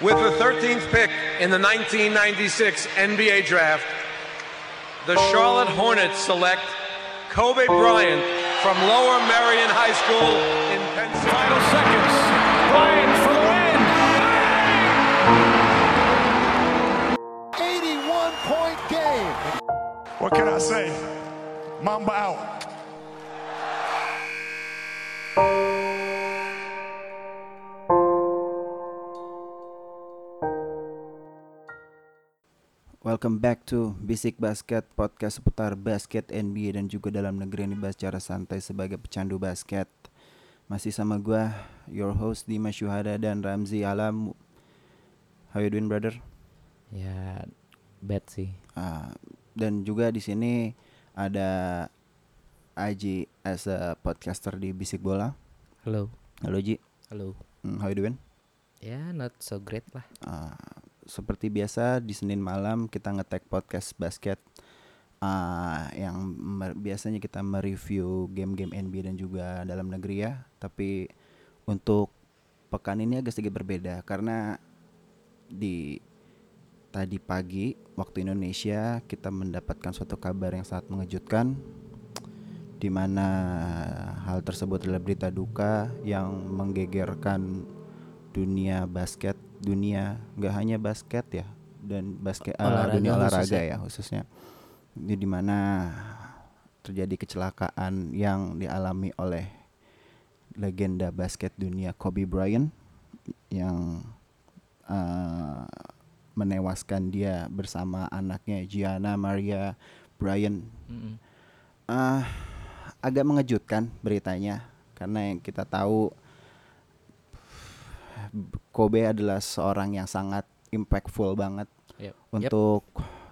With the 13th pick in the 1996 NBA Draft, the Charlotte Hornets select Kobe Bryant from Lower Merion High School in Pennsylvania. Welcome back to Basic Basket Podcast seputar basket NBA dan juga dalam negeri yang dibahas secara santai sebagai pecandu basket. Masih sama gua, your host Dimas Syuhada dan Ramzi Alam. How you doing brother? Ya bad sih. Ah, dan juga di sini ada Aji as a podcaster di Bisik Bola. Halo. Halo Ji, Halo. Hmm, how you doing? Ya not so great lah. Ah, seperti biasa di Senin malam kita ngetek podcast basket ah yang biasanya kita mereview game-game NBA dan juga dalam negeri ya. Tapi untuk pekan ini agak sedikit berbeda karena di tadi pagi waktu Indonesia kita mendapatkan suatu kabar yang sangat mengejutkan di mana hal tersebut adalah berita duka yang menggegerkan dunia basket dunia nggak hanya basket ya dan basket eh, Olahraga dunia olahraga khususnya. ya khususnya di di mana terjadi kecelakaan yang dialami oleh legenda basket dunia Kobe Bryant yang eh, menewaskan dia bersama anaknya Gianna Maria Bryant Mm-mm. Ah, agak mengejutkan beritanya karena yang kita tahu Kobe adalah seorang yang sangat impactful banget Yep. untuk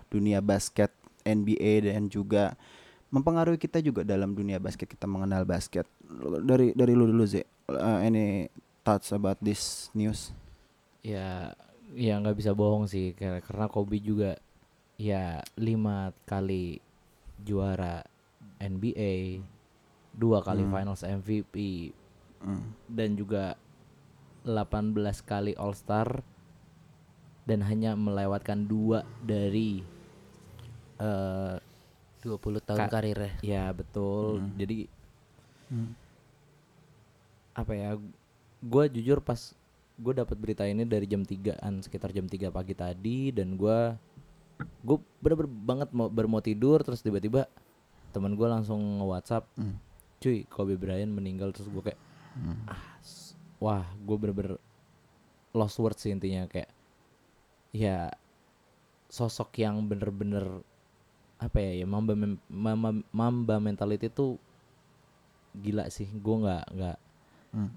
dunia basket NBA dan juga mempengaruhi kita juga dalam dunia basket kita mengenal basket dari dari lu dulu Ze Uh, any thoughts about this news Ya ya nggak bisa bohong sih karena karena Kobe juga ya lima kali juara NBA, dua kali Hmm. Finals MVP Hmm. dan juga 18 kali All Star dan hanya melewatkan dua dari eh 20 tahun Ka- karirnya. Ya betul. Hmm. Jadi Hmm. apa ya? Gue jujur pas gue dapat berita ini dari jam 3an sekitar jam 3 pagi tadi dan gue gue bener-bener banget mau baru mau tidur terus tiba-tiba teman gue langsung nge WhatsApp, Hmm. cuy Kobe Bryant meninggal terus gue kayak ah, s- wah gue bener-bener lost words sih intinya kayak ya sosok yang bener-bener apa ya ya mamba mem- mamba, mamba mentality tuh gila sih. Gue nggak nggak Hmm.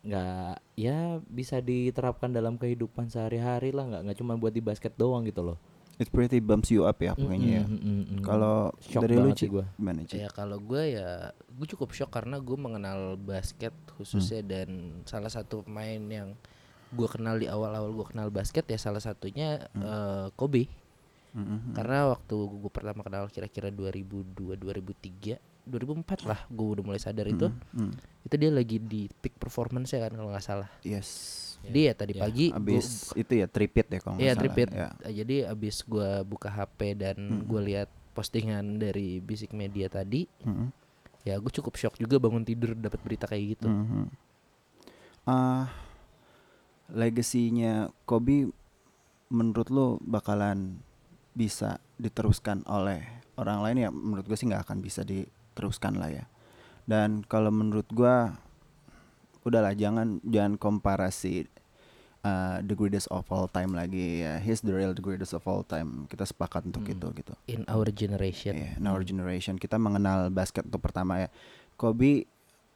nggak ya bisa diterapkan dalam kehidupan sehari-hari lah. Nggak nggak cuma buat di basket doang gitu loh It pretty bumps you up ya pokoknya ya. Mm, mm, mm, mm. Kalau Shock dari lu sih gua. gimana? Ya kalau gue ya gue cukup shock karena gue mengenal basket khususnya dan salah satu pemain yang gue kenal di awal-awal gue kenal basket ya salah satunya eh, Kobe Mm, mm, mm. karena waktu gue pertama kenal kira-kira 2002 2003 2004 lah gue udah mulai sadar itu Mm, mm. itu dia lagi di peak performance ya kan kalau nggak salah Yes. jadi ya tadi Ya, pagi gua- Abis itu ya tripit ya kalau nggak Iya salah. tripit. Ya. Eh, Jadi abis gue buka HP dan Mm. gue lihat postingan dari Basic Media tadi, Mm, ya gue cukup shock juga bangun tidur dapat berita kayak gitu. Mhm. Ah, legasinya Kobe menurut lo bakalan bisa diteruskan oleh orang lain ya menurut gue sih nggak akan bisa diteruskan lah ya dan kalau menurut gua udahlah jangan jangan komparasi uh, the greatest of all time lagi ya he's the real the greatest of all time kita sepakat untuk Hmm. itu gitu In our generation. Yeah, in our generation kita mengenal basket untuk pertama ya. Kobe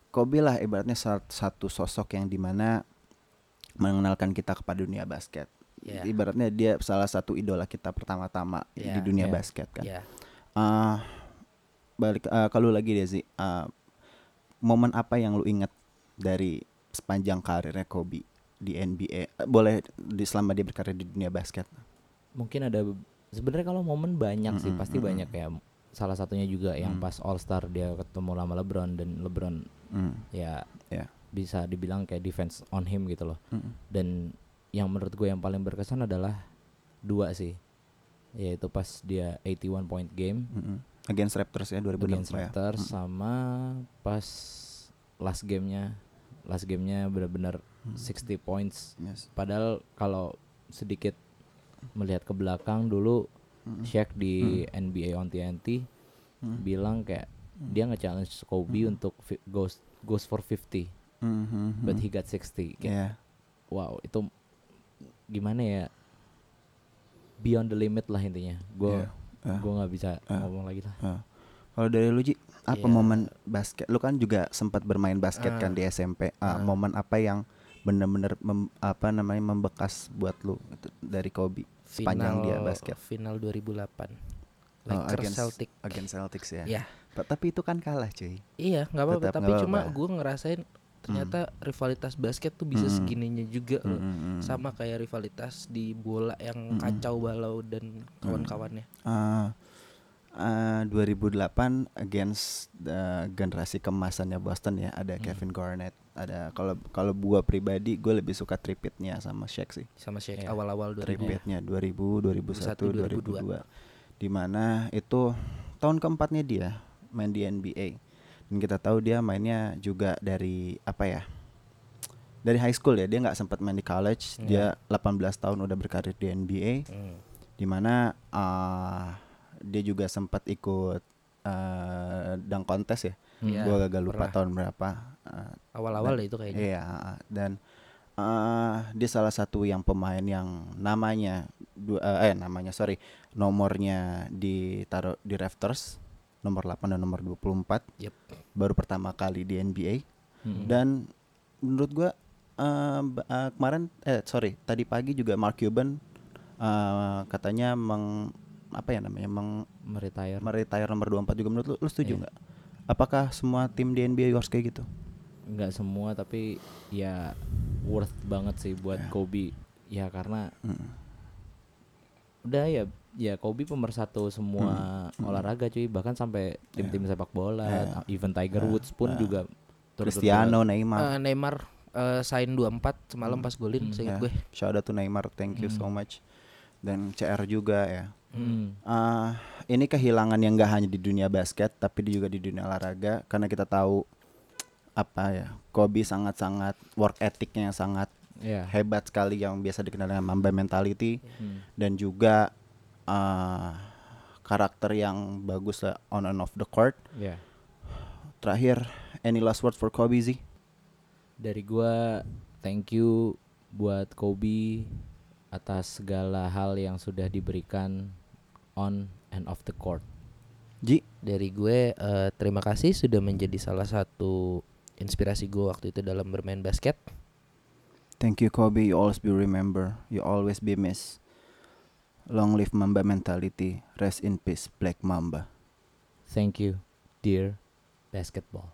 Kobe lah ibaratnya sat- satu sosok yang di mana mengenalkan kita kepada dunia basket. Yeah. Ibaratnya dia salah satu idola kita pertama-tama di Yeah, dunia yeah. basket kan. Ya, Ah, balik eh, kalau lagi Desi, ah, momen apa yang lu inget dari sepanjang karirnya Kobe di NBA? Eh, boleh di selama dia berkarir di dunia basket. mungkin ada be- sebenarnya kalau momen banyak sih Mm-mm, pasti mm-mm. banyak ya salah satunya juga yang Mm. pas All Star dia ketemu sama LeBron dan LeBron Hmm, ya ya. bisa dibilang kayak defense on him gitu loh mm, dan yang menurut gue yang paling berkesan adalah dua sih yaitu pas dia 81 point game Mm-mm. Against Raptors ya 2006 against ya. Raptors sama pas last gamenya last gamenya benar-benar 60 points. Yes. padahal kalau sedikit melihat ke belakang dulu Shaq di NBA on TNT bilang kayak dia nge-challenge Kobe untuk fi- goes goes for 50 Mhm, but mhm. he got 60 kayak Iya. wow itu gimana ya? Beyond the limit lah intinya. Gue Iya, iya. gue nggak bisa Ah. ngomong lagi lah Ah. Kalau dari lu Ji, apa Iya. momen basket? Lu kan juga sempat bermain basket kan Ah. di SMP. Ah, Ah. Momen apa yang bener-bener mem- apa namanya membekas buat lu itu dari Kobe sepanjang dia basket? final 2008 Oh, Lakers against- Celtic Against Celtics ya. ya Ta- Tapi itu kan kalah cuy. iya nggak apa-apa tapi nggak cuma apa-apa. gue ngerasain ternyata rivalitas basket tuh bisa Mm. segininya juga loh Mm, mm, mm. sama kayak rivalitas di bola yang kacau balau dan kawan-kawannya Ah, ah, 2008 against the generasi kemasannya Boston ya. Ada Kevin Garnett, ada kalau kalau gua pribadi gue lebih suka tripitnya sama Shaq sih. sama Shaq Iya. awal-awal 2000 Tripitnya 2000, 2001, 2002. 2002. Di mana itu tahun keempatnya dia main di NBA. Dan kita tahu dia mainnya juga dari apa ya? Dari high school ya, dia nggak sempat main di college. Dia 18 tahun udah berkarir di NBA. Hmm. Di mana ah, dia juga sempat ikut eh dunk contest ya. Iya, Gua gagal lupa pernah. tahun berapa. Ah, awal-awal deh itu kayaknya Iya, ah, dan eh dia salah satu yang pemain yang namanya dua eh namanya sorry nomornya ditaruh di Raptors nomor 8 dan nomor 24 Yep. baru pertama kali di NBA Hmm. dan menurut gua eh, ba- eh, kemarin eh sorry tadi pagi juga Mark Cuban eh, katanya meng apa ya namanya meng meretire meretire nomor 24 juga menurut lu, lu setuju Iya. nggak? Apakah semua tim di NBA harus kayak gitu? nggak semua tapi ya worth banget sih buat Kobe ya karena udah ya ya Kobe pemersatu semua olahraga cuy. Bahkan sampai tim-tim sepak bola even Tiger Woods pun juga turut Cristiano. Neymar. Eh, Neymar eh, sign 24 semalam pas golin Ya, seingat gue. Shout out to Neymar, thank you so much. Dan CR juga ya. Hmm. Ah, ini kehilangan yang gak hanya di dunia basket, tapi juga di dunia olahraga, karena kita tahu apa ya, Kobe sangat-sangat work ethicnya sangat ya. hebat sekali yang biasa dikenal dengan Mamba mentality, Hmm. dan juga ah, karakter yang bagus lah on and off the court. ya Terakhir, any last word for Kobe Z? dari gua thank you buat Kobe atas segala hal yang sudah diberikan on and off the court Ji? dari gue eh, terima kasih sudah menjadi salah satu inspirasi gue waktu itu dalam bermain basket Thank you Kobe, you always be remember, you always be missed. Long live Mamba mentality, rest in peace Black Mamba. thank you dear basketball